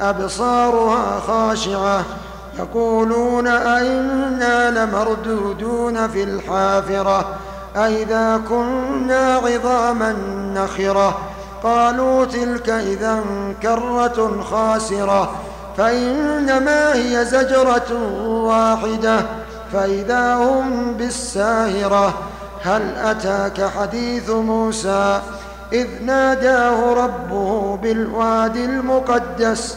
أبصارها خاشعة يقولون أئنا لمردودون في الحافرة أئذا كنا عظاما نخرة قالوا تلك إذا كرة خاسرة فإنما هي زجرة واحدة فإذا هم بالساهرة هل أتاك حديث موسى إذ ناداه ربه بالوادي المقدس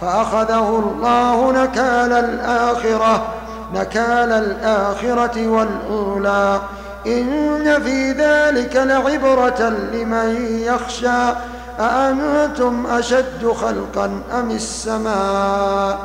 فأخذه الله نكال الآخرة نكال الآخرة والأولى. إن في ذلك لعبرة لمن يخشى. أأنتم أشد خلقا أم السماء؟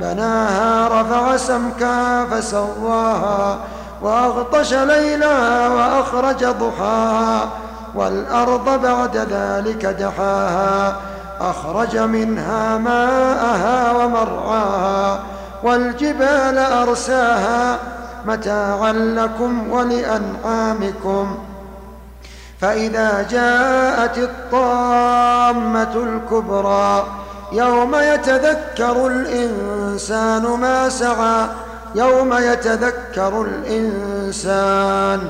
بناها رفع سمكا فسواها وأغطش ليلها وأخرج ضحاها والأرض بعد ذلك دحاها. أخرج منها ماءها ومرعاها والجبال أرساها متاعا لكم ولأنعامكم. فإذا جاءت الطامة الكبرى يوم يتذكر الإنسان ما سعى يوم يتذكر الإنسان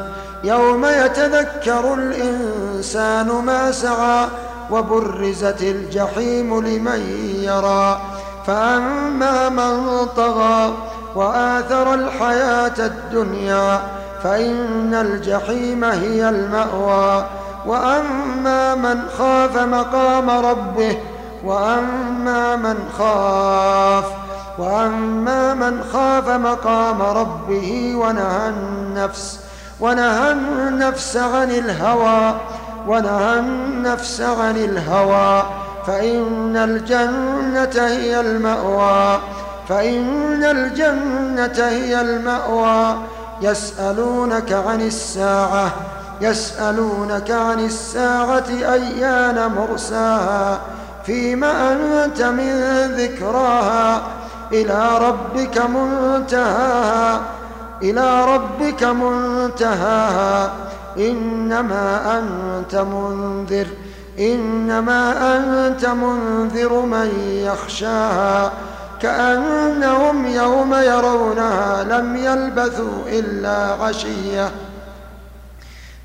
يوم يتذكر الإنسان ما سعى وبرزت الجحيم لمن يرى. فأما من طغى وآثر الحياة الدنيا فإن الجحيم هي المأوى. وأما من خاف مقام ربه وأما من خاف وأما من خاف مقام ربه ونهى النفس ونهى النفس عن الهوى. ونهى النفس عن الهوى فإن الجنة هي المأوى. فإن الجنة هي المأوى. يسألونك عن الساعة يسألونك عن الساعة أيان مرساها. فيما أنت من ذكراها إلى ربك منتهاها. إلى ربك منتهاها. إنما أنت منذر إنما أنت منذر من يخشاها كأنهم يوم يرونها لم يلبثوا إلا عشية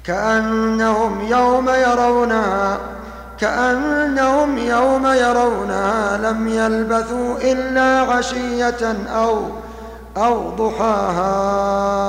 كأنهم يوم يرونها كأنهم يوم يرونها لم يلبثوا إلا عشية أو أو ضحاها.